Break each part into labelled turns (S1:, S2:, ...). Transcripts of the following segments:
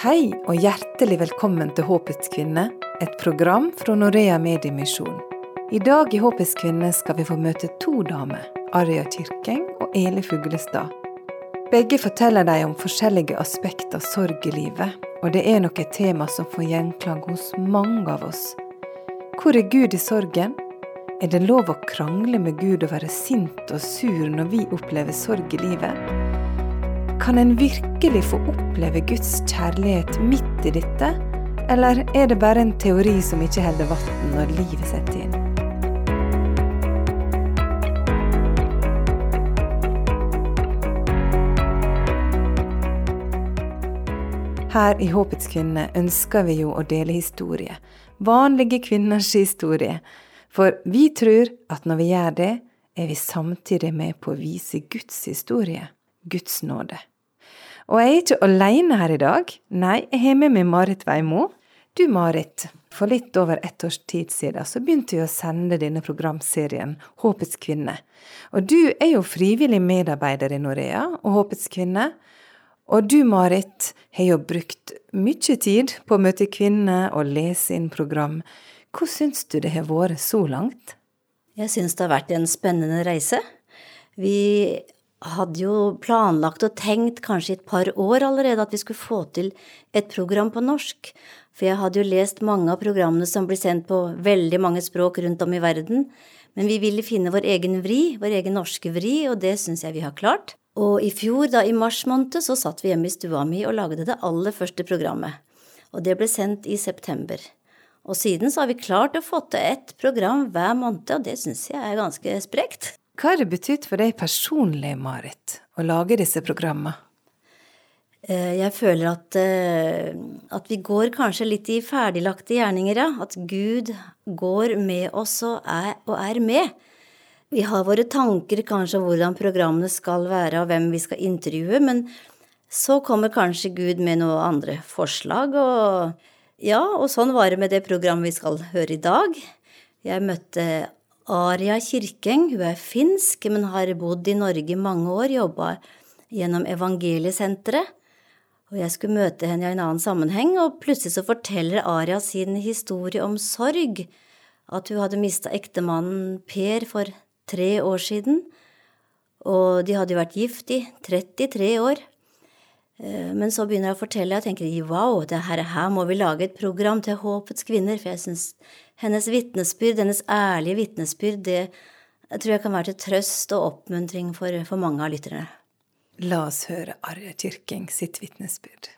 S1: Hei og hjertelig velkommen til Håpets kvinne, et program fra Norea Mediemisjon. I dag i Håpets kvinne skal vi få møte to damer, Arja Kirkeng og Eli Fuglestad. Begge forteller de om forskjellige aspekter av sorg i livet, og det er nok et tema som får gjenklang hos mange av oss. Hvor er Gud i sorgen? Er det lov å krangle med Gud og være sint og sur når vi opplever sorg i livet? Kan en virkelig få oppleve Guds kjærlighet midt i dette, eller er det bare en teori som ikke holder vann når livet setter inn? Her i Håpets kvinne ønsker vi jo å dele historie. Vanlige kvinners historie. For vi tror at når vi gjør det, er vi samtidig med på å vise Guds historie, Guds nåde. Og jeg er ikke alene her i dag. Nei, jeg har med meg Marit Veimo. Du Marit, for litt over ett års tid siden så begynte vi å sende denne programserien Håpets kvinne. Og du er jo frivillig medarbeider i Norea og Håpets kvinne. Og du Marit har jo brukt mye tid på å møte kvinner og lese inn program. Hva syns du det har vært så langt?
S2: Jeg syns det har vært en spennende reise. Vi hadde jo planlagt og tenkt kanskje i et par år allerede at vi skulle få til et program på norsk, for jeg hadde jo lest mange av programmene som blir sendt på veldig mange språk rundt om i verden, men vi ville finne vår egen vri, vår egen norske vri, og det syns jeg vi har klart. Og i fjor, da i mars måned, så satt vi hjemme i stua mi og lagde det aller første programmet, og det ble sendt i september. Og siden så har vi klart å få til ett program hver måned, og det syns jeg er ganske sprekt.
S1: Hva har det betydd for deg personlig, Marit, å lage disse programmene?
S2: Eh, jeg føler at, eh, at, vi går kanskje litt i ferdiglagte gjerninger, ja. At Gud går med oss og er, og er, med. Vi har våre tanker kanskje om hvordan programmene skal være og hvem vi skal intervjue, men så kommer kanskje Gud med noen andre forslag, og ja, og sånn var det med det programmet vi skal høre i dag. Jeg møtte Aria Kirkeng, hun er finsk, men har bodd i Norge i mange år, jobba gjennom Evangeliesenteret. Og jeg skulle møte henne i en annen sammenheng, og plutselig så forteller Aria sin historie om sorg, at hun hadde mista ektemannen Per for tre år siden, og de hadde jo vært gift i 33 år. Eh, men så begynner jeg å fortelle, og jeg tenker wow, det her, må vi lage et program til Håpets kvinner, for jeg syns hennes vitnesbyrd, hennes ærlige vitnesbyrd, det jeg tror jeg kan være til trøst og oppmuntring for, for mange av lytterne.
S1: La oss høre Arje Kyrking sitt vitnesbyrd.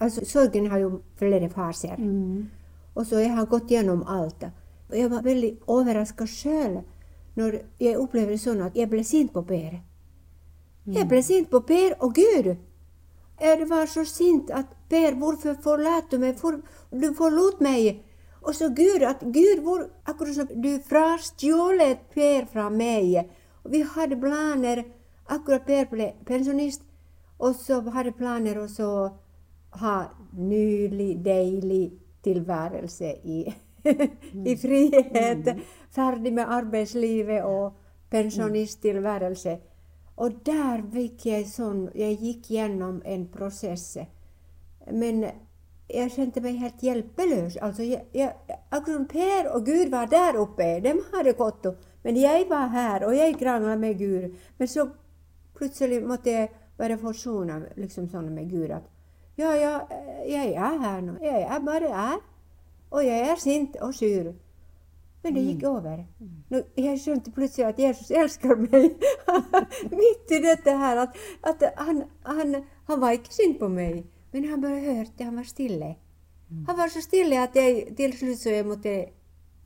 S3: Altså, sorgen har jo flere faser. Mm. Og så jeg har gått gjennom alt. Og jeg var veldig overraska sjøl når jeg opplevde sånn at jeg ble sint på Per. Jeg ble sint på Per og Gud. Jeg var så sint at Per, hvorfor forlot du meg? For, du forlot meg. Og så Gud, at Gud, hvor, akkurat som du frastjålet Per fra meg. Og vi hadde planer Akkurat Per ble pensjonist, og så hadde planer å ha nylig, deilig tilværelse i, i frihet. Mm. Ferdig med arbeidslivet og pensjonisttilværelse. Og der fikk jeg sånn Jeg gikk gjennom en prosess. Men jeg kjente meg helt hjelpeløs. Altså, akkurat Per og Gud var der oppe. De hadde gått opp. Men jeg var her, og jeg krangla med Gud. Men så plutselig måtte jeg bare forsone liksom sånn med Gud at ja, ja, jeg er her nå. Jeg er bare her. Og jeg er sint og sur. Men det gikk mm. over. Jeg skjønte plutselig at Jesus elsker meg. Midt i dette her. At, at han, han, han, var ikke synd på meg, men han bare hørte. Han var stille. Mm. Han var så stille at jeg til slutt så jeg måtte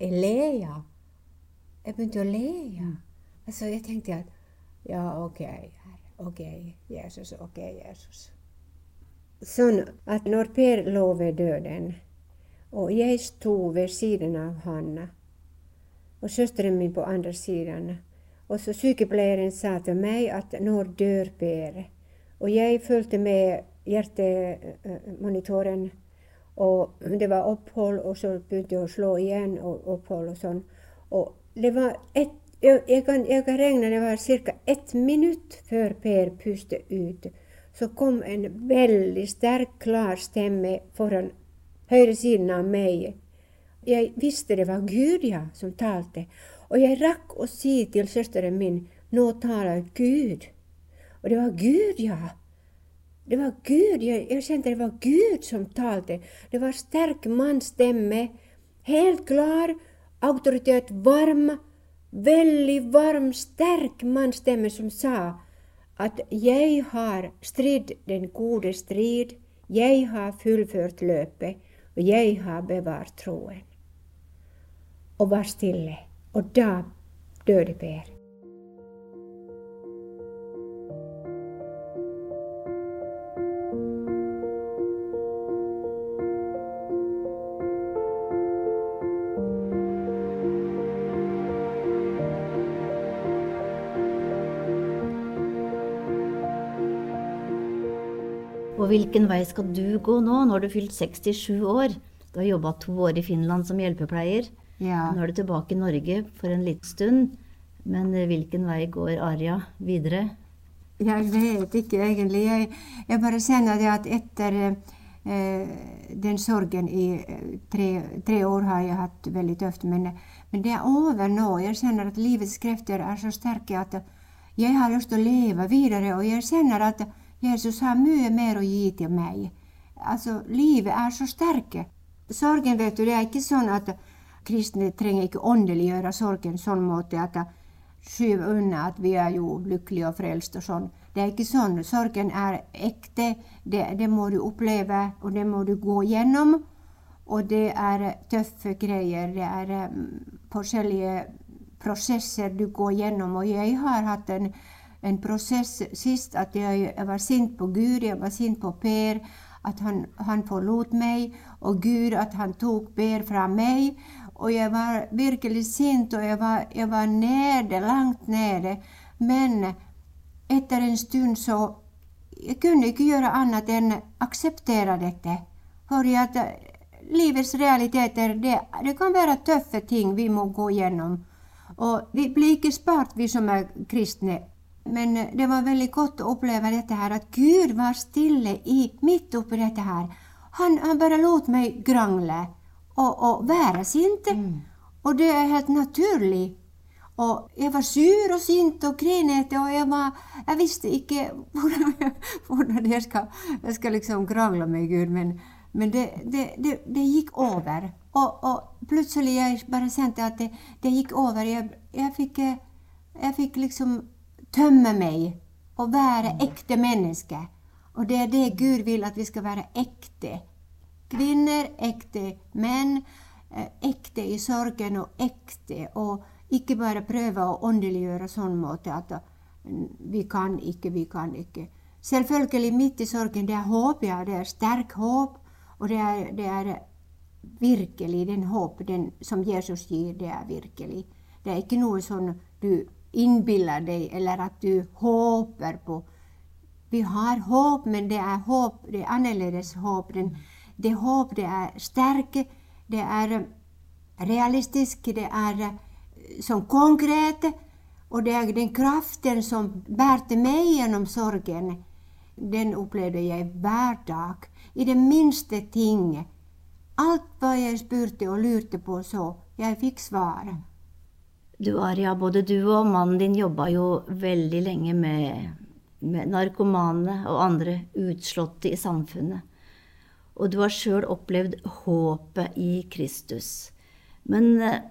S3: le, ja. Jeg begynte å le, ja. Mm. Altså, jeg tenkte at ja, OK, OK, Jesus, OK, Jesus. Sånn at når Per lå ved døden, og jeg sto ved siden av han og søsteren min på andre siden. Og så sykepleieren sa til meg at når dør Per? Og jeg fulgte med hjertemonitoren. Og det var opphold, og så begynte jeg å slå igjen, og opphold og sånn. Og det var ett jeg, jeg, kan, jeg kan regne det var ca. ett minutt før Per pustet ut. Så kom en veldig sterk, klar stemme foran høyresiden av meg. Jeg visste det var Gud, ja, som talte. Og jeg rakk å si til søsteren min, nå taler Gud. Og det var Gud, ja. Det var Gud. Jeg, jeg kjente det var Gud som talte. Det var sterk mannsstemme. Helt klar. Autoritet varm veldig varm, sterk mannsstemme som sa at jeg har stridd den gode strid, jeg har fullført løpet, og jeg har bevart troen. Og var stille. Og da døde Per.
S2: Og hvilken vei skal du gå nå? når du har fylt 67 år. Du har jobba to år i Finland som hjelpepleier.
S3: Ja.
S2: Nå er du tilbake i Norge for en liten stund. Men hvilken vei går Arja videre?
S3: Jeg vet ikke egentlig. Jeg, jeg bare kjenner det at etter eh, den sorgen i eh, tre, tre, år har jeg hatt veldig tøft. Men, men, det er over nå. Jeg kjenner at livets krefter er så sterke at jeg har lyst til å leve videre. Og jeg kjenner at Jesus har mye mer å gi til meg. Altså, livet er så sterke. Sorgen, vet du, det er ikke sånn at kristne trenger ikke åndeliggjøre sorgen sånn måte at skyve unna at vi er jo lykkelige og frelst og sånn. Det er ikke sånn. Sorgen er ekte. Det, det må du oppleve, og det må du gå gjennom. Og det er tøffe greier. Det er um, forskjellige prosesser du går gjennom. Og jeg har hatt en en prosess sist at jeg, jeg var sint på Gud, jeg var sint på Per. At han, han forlot meg, og Gud at han tok bær fra meg. Og jeg var virkelig sint, og jeg var, jeg var nede, langt nede. Men etter en stund så Jeg kunne ikke gjøre annet enn akseptere dette. For at livets realiteter, det, det kan være tøffe ting vi må gå gjennom. Og vi blir ikke spart, vi som er kristne. Men eh, det var veldig godt å oppleve dette her, at Gud var stille i, midt oppi dette her. Han, han bare lot meg grangle og, og være sint. Mm. Og det er helt naturlig. Og jeg var sur og sint og grinete, og jeg, var, jeg visste ikke hvordan, hvordan jeg, skal, jeg skal liksom krangle med Gud. Men, men det, det, det, det, gikk over. Og, og, plutselig jeg bare kjente at det, gikk over. Jeg, jeg, fikk, jeg fikk liksom tømme meg og være ekte menneske. Og det er det Gud vil, at vi skal være ekte. Kvinner, ekte menn. Eh, ekte i sorgen og ekte. Og ikke bare prøve å åndeliggjøre sånn måte at mm, vi kan ikke, vi kan ikke. Selvfølgelig midt i sorgen, det er håp, ja. Det er sterk håp. Og det er, det er virkelig den håp den, som Jesus gir, det er virkelig. Det er ikke noe sånn du innbiller deg, eller at du håper på. Vi har håp, men det er håp, det er annerledes håp. Den, det håp det er sterke, det er realistiske, det er som konkrete. Og det er den kraften som bærte meg gjennom sorgen. Den opplevde jeg hver dag. I det minste ting. Alt hva jeg spurte og lurte på, så jeg fikk svaret.
S2: Du Aria, både du og mannen din jobba jo veldig lenge med, med narkomane og andre utslåtte i samfunnet. Og du har sjøl opplevd håpet i Kristus. Men eh,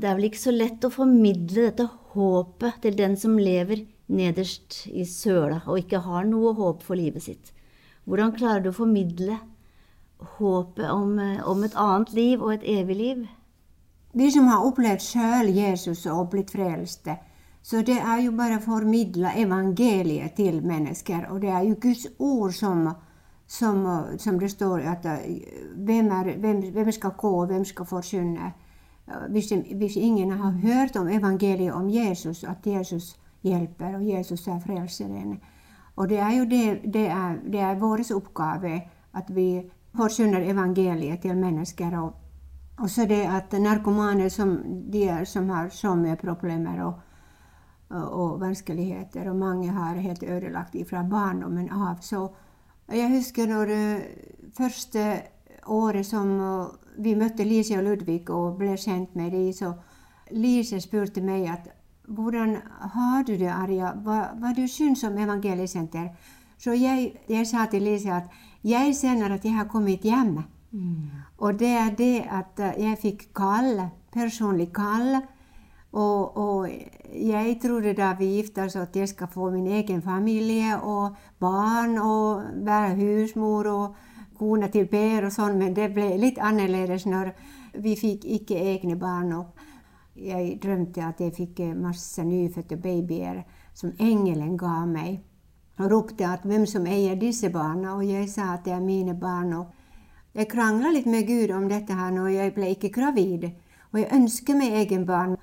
S2: det er vel ikke så lett å formidle dette håpet til den som lever nederst i søla og ikke har noe håp for livet sitt. Hvordan klarer du å formidle håpet om, eh, om et annet liv og et evig liv?
S3: Vi som har opplevd sjøl Jesus og blitt frelste, så det er jo bare å formidle evangeliet til mennesker. Og det er jo Guds ord som, som, som det står at hvem, er, hvem, hvem, skal gå, og hvem skal forkynne. Hvis, hvis, ingen har hørt om evangeliet om Jesus, at Jesus hjelper, og Jesus er frelseren. Og det er jo det, det er, det er vår oppgave at vi forkynner evangeliet til mennesker. og Og så det at narkomane som, de er, som har så mye problemer og, og, og vanskeligheter, og mange har helt ødelagt fra barndommen av. Så jeg husker når det første året som vi møtte Lise og Ludvig og ble kjent med dem, så Lise spurte meg at hvordan har du det, Arja? Hva, hva du syns om Evangeliesenter? Så jeg, jeg, sa til Lise at jeg kjenner at jeg har kommet hjem. Mm. Og det er det at jeg fikk kall, personlig kall. Og, og, jeg trodde da vi gifta oss at jeg skal få min egen familie og barn og være husmor og kone til Per og sånn, men det ble litt annerledes når vi fikk ikke egne barn. Og jeg drømte at jeg fikk masse nyfødte babyer som engelen ga meg. Og ropte at hvem som eier disse barna, og jeg sa at det er mine barn. Og jeg krangla litt med Gud om dette her når jeg ble ikke gravid. Og jeg ønsker meg egen barn.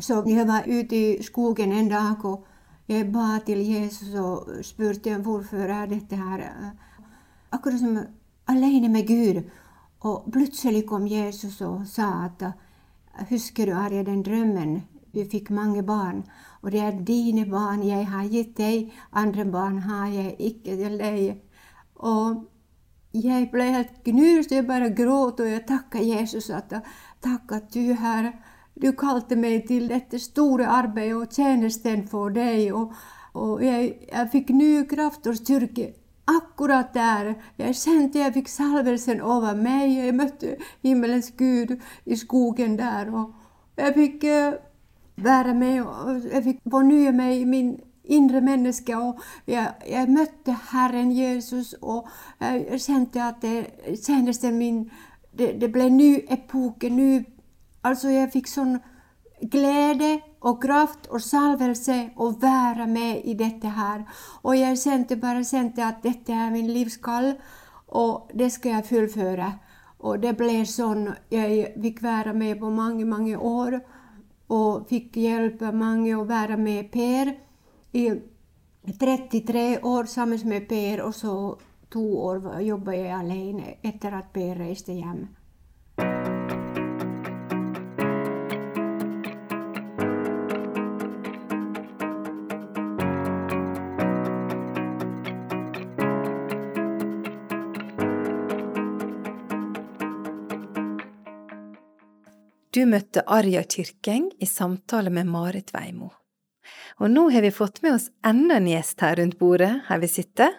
S3: Så jeg var ute i skogen en dag, og jeg ba til Jesus og spurte hvorfor er dette her Akkurat som alene med Gud. Og plutselig kom Jesus og sa at Husker du, Arje, den drømmen? Du fikk mange barn, og det er dine barn jeg har gitt deg. Andre barn har jeg ikke til deg. Og jeg ble helt knust. Jeg bare gråt, og jeg takka Jesus at takk at du, Herre, du kalte meg til dette store arbeidet og tjenesten for deg. Og, og jeg, jeg, fikk ny kraft og styrke akkurat der. Jeg kjente jeg fikk salvelsen over meg. Jeg møtte himmelens Gud i skogen der. Og jeg fikk uh, være med, og jeg fikk fornye meg i min indre menneske. Og jeg, møtte Herren Jesus, og jeg kjente at det, tjenesten min det, det ble ny epoke, ny Altså, jeg fikk sånn glede og kraft og salvelse å være med i dette her. Og jeg kjente bare kjente at dette er min livskall, og det skal jeg fullføre. Og det ble sånn. Jeg fikk være med på mange, mange år. Og fikk hjelpe mange å være med Per i 33 år sammen med Per. Og så to år jobba jeg alene etter at Per reiste hjem.
S1: Du møtte Arja Kirkeng i samtale med Marit Veimo. Og nå har vi fått med oss enda en gjest her rundt bordet, her vi sitter.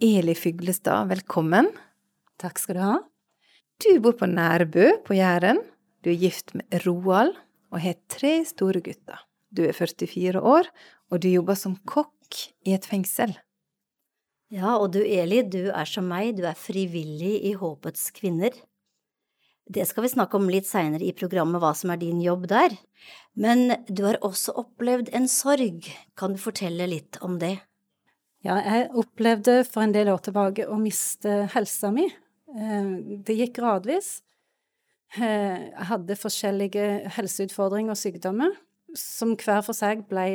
S1: Eli Fuglestad, velkommen.
S4: Takk skal du ha.
S1: Du bor på Nærbø på Jæren. Du er gift med Roald og har tre store gutter. Du er 44 år, og du jobber som kokk i et fengsel.
S2: Ja, og du Eli, du er som meg, du er frivillig i Håpets kvinner. Det skal vi snakke om litt seinere i programmet, hva som er din jobb der. Men du har også opplevd en sorg. Kan du fortelle litt om det?
S4: Ja, jeg opplevde for en del år tilbake å miste helsa mi. Eh, det gikk gradvis. Eh, jeg hadde forskjellige helseutfordringer og sykdommer som hver for seg ble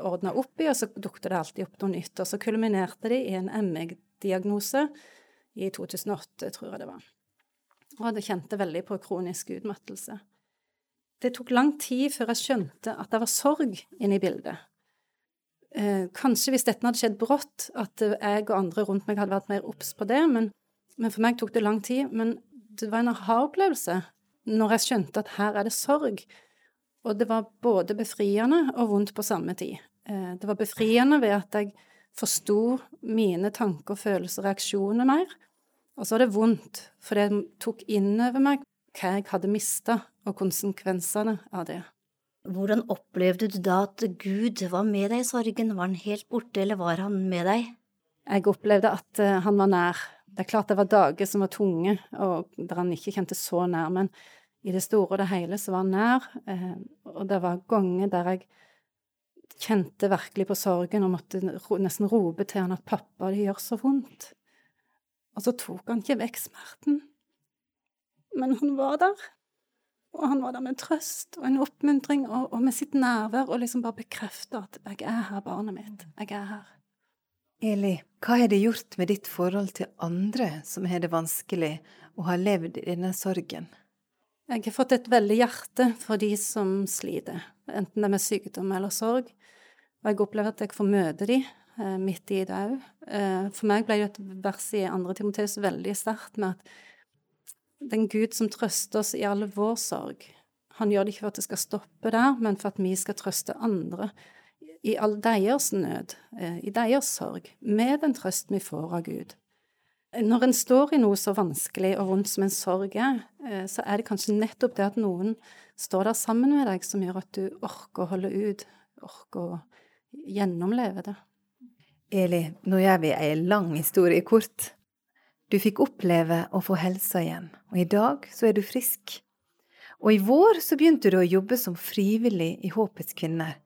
S4: ordna opp i, og så dukket det alltid opp noe nytt. Og så kulminerte det i en ME-diagnose i 2008, tror jeg det var og hadde kjente veldig på kronisk utmattelse. Det tok lang tid før jeg skjønte at det var sorg inne i bildet. Eh, kanskje hvis dette hadde skjedd brått, at jeg og andre rundt meg hadde vært mer obs på det, men, men, for meg tok det lang tid. Men det var en aha-opplevelse når jeg skjønte at her er det sorg. Og det var både befriende og vondt på samme tid. Eh, det var befriende ved at jeg forsto mine tanker, følelser og reaksjoner mer. Og så var det vondt, for det tok inn over meg hva jeg hadde mista, og konsekvensene av det.
S2: Hvordan opplevde du da at Gud var med deg i sorgen? Var han helt borte, eller var han med deg?
S4: Jeg opplevde at uh, han var nær. Det er klart det var dager som var tunge, og der han ikke kjente så nær, men i det store og det hele så var han nær, uh, og det var ganger der jeg kjente virkelig på sorgen og måtte nesten rope til han at 'pappa, det gjør så vondt'. Og så tok han ikke vekk smerten. Men han var der. Og han var der med trøst og en oppmuntring og, og med sitt nærvær, og liksom bare bekrefta at 'jeg er her, barnet mitt. Jeg er her'.
S1: Eli, hva har det gjort med ditt forhold til andre som har det vanskelig og har levd i denne sorgen?
S4: Jeg har fått et veldig hjerte for de som sliter, enten det er med sykdom eller sorg. Og jeg opplever at jeg får møte de eh, midt i det òg. Eh, for meg ble jo et vers i 2. Timoteus veldig sterkt med at den Gud som trøster oss i all vår sorg, han gjør det ikke for at det skal stoppe der, men for at vi skal trøste andre i all deres nød, eh, i deres sorg, med den trøst vi får av Gud. Når en står i noe så vanskelig og vondt som en sorg er, eh, så er det kanskje nettopp det at noen står der sammen med deg som gjør at du orker å holde ut, orker å gjennomleve det.
S1: Eli, nå gjør vi ei lang historie kort. Du fikk oppleve å få helsa igjen, og i dag så er du frisk. Og i vår så begynte du å jobbe som frivillig i Håpets kvinner.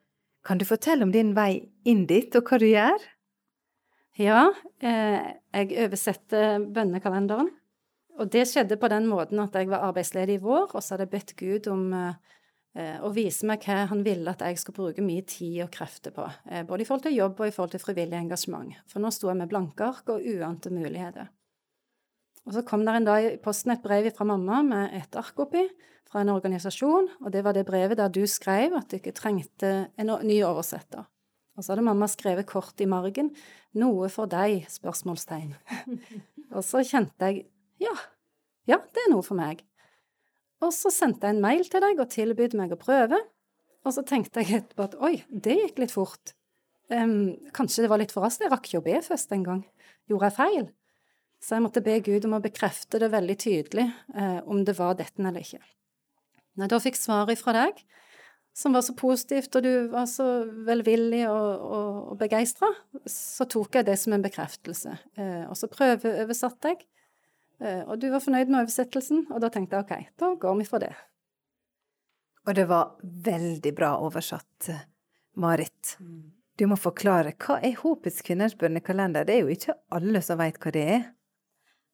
S1: Kan du fortelle om din vei inn dit, og hva du gjør?
S4: Ja, eh, jeg oversetter bønnekalenderen. Og det skjedde på den måten at jeg var arbeidsledig i vår, og så hadde jeg bedt Gud om eh, å vise meg hva han ville at jeg skulle bruke mye tid og krefter på. Eh, både i forhold til jobb og i forhold til frivillig engasjement. For nå sto jeg med blanke ark og uante muligheter. Og så kom det en dag i posten et brev fra mamma med et ark oppi fra en organisasjon, og det var det brevet der du skrev at du ikke trengte en ny oversetter. Og så hadde mamma skrevet kort i margen 'Noe for deg?' spørsmålstegn. og så kjente jeg ja, ja, det er noe for meg. Og så sendte jeg en mail til deg og tilbød meg å prøve. Og så tenkte jeg etterpå at oi, det gikk litt fort. Um, kanskje det var litt for raskt. Jeg rakk ikke å be først en gang. Gjorde jeg feil? Så jeg måtte be Gud om å bekrefte det veldig tydelig, eh, om det var dette eller ikke. Når jeg da fikk svaret fra deg, som var så positivt, og du var så velvillig og, og, og begeistra, så tok jeg det som en bekreftelse. Eh, og så prøveoversatte jeg, og du var fornøyd med oversettelsen, og da tenkte jeg ok, da går vi for det.
S1: Og det var veldig bra oversatt, Marit. Du må forklare, hva er Håpets kvinners bønnekalender? Det er jo ikke alle som veit hva det er.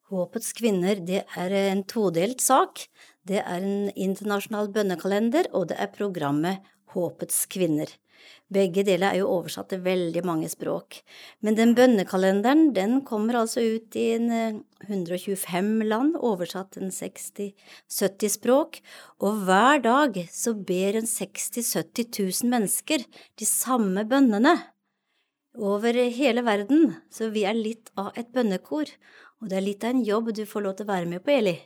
S2: Håpets kvinner, det er en todelt sak. Det er en internasjonal bønnekalender, og det er programmet Håpets kvinner. Begge deler er jo oversatt til veldig mange språk. Men den bønnekalenderen den kommer altså ut i en 125 eh, land, oversatt til 60–70 språk, og hver dag så ber en 60 000–70 000 mennesker de samme bønnene over hele verden, så vi er litt av et bønnekor, og det er litt av en jobb du får lov til å være med på, Eli.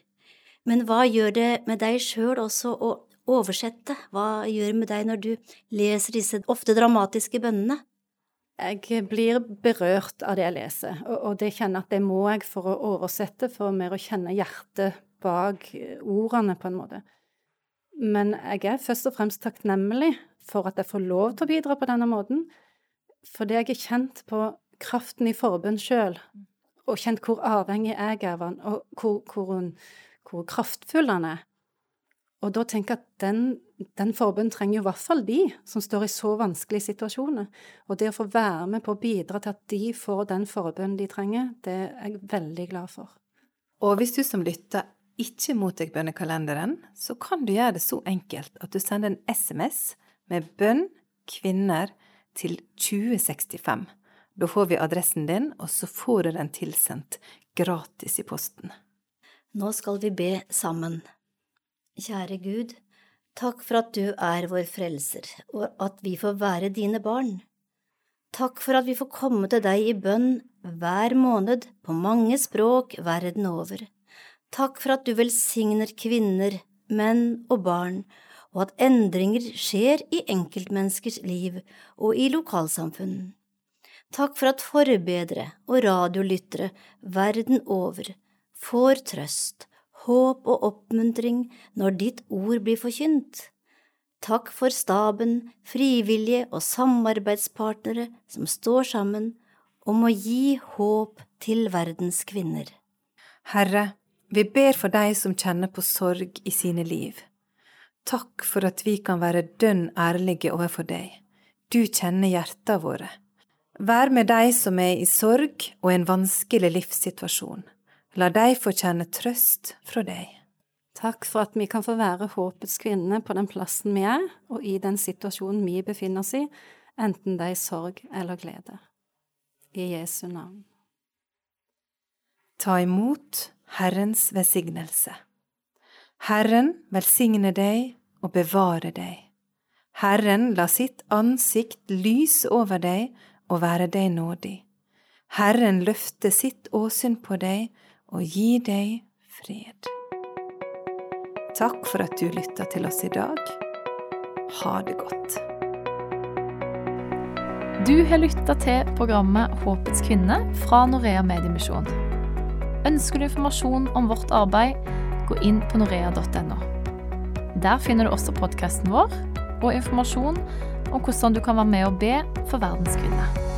S2: Men hva gjør det med deg sjøl også å oversette? Hva gjør det med deg når du leser disse ofte dramatiske bønnene?
S4: Jeg blir berørt av det jeg leser, og det kjenner at det må jeg for å oversette, for mer å kjenne hjertet bak ordene, på en måte. Men jeg er først og fremst takknemlig for at jeg får lov til å bidra på denne måten, fordi jeg er kjent på kraften i forbønn sjøl, og kjent hvor avhengig jeg er av den, og hvor, hvor, hvor kraftfull han er. Og da tenker jeg at den, den forbønnen trenger jo i hvert fall de som står i så vanskelige situasjoner. Og det å få være med på å bidra til at de får den forbønnen de trenger, det er jeg veldig glad for.
S1: Og hvis du som lytter ikke mottar bønnekalenderen, så kan du gjøre det så enkelt at du sender en SMS med bønn kvinner til 2065. Da får vi adressen din, og så får du den tilsendt gratis i posten.
S2: Nå skal vi be sammen. Kjære Gud, takk for at du er vår frelser, og at vi får være dine barn. Takk for at vi får komme til deg i bønn hver måned på mange språk verden over. Takk for at du velsigner kvinner, menn og barn, og at endringer skjer i enkeltmenneskers liv og i lokalsamfunn. Takk for at forbedre og radiolyttere verden over får trøst, håp og oppmuntring når ditt ord blir forkynt. Takk for staben, frivillige og samarbeidspartnere som står sammen om å gi håp til verdens kvinner.
S1: Herre, vi ber for deg som kjenner på sorg i sine liv. Takk for at vi kan være dønn ærlige overfor deg. Du kjenner hjertene våre. Vær med de som er i sorg og en vanskelig livssituasjon. La de få kjenne trøst fra deg.
S4: Takk for at vi kan få være håpets kvinne på den plassen vi er, og i den situasjonen vi befinner oss i, enten det er sorg eller glede. I Jesu navn.
S1: Ta imot Herrens velsignelse. Herren velsigne deg og bevare deg. Herren la sitt ansikt lyse over deg og være deg nådig. Herren løfte sitt åsyn på deg og gi deg fred. Takk for at du lytta til oss i dag. Ha det godt.
S5: Du har lytta til programmet Håpets kvinne fra Norea Mediemisjon. Ønsker du informasjon om vårt arbeid, gå inn på norea.no. Der finner du også podkasten vår og informasjon om hvordan du kan være med og be for verdens kvinner.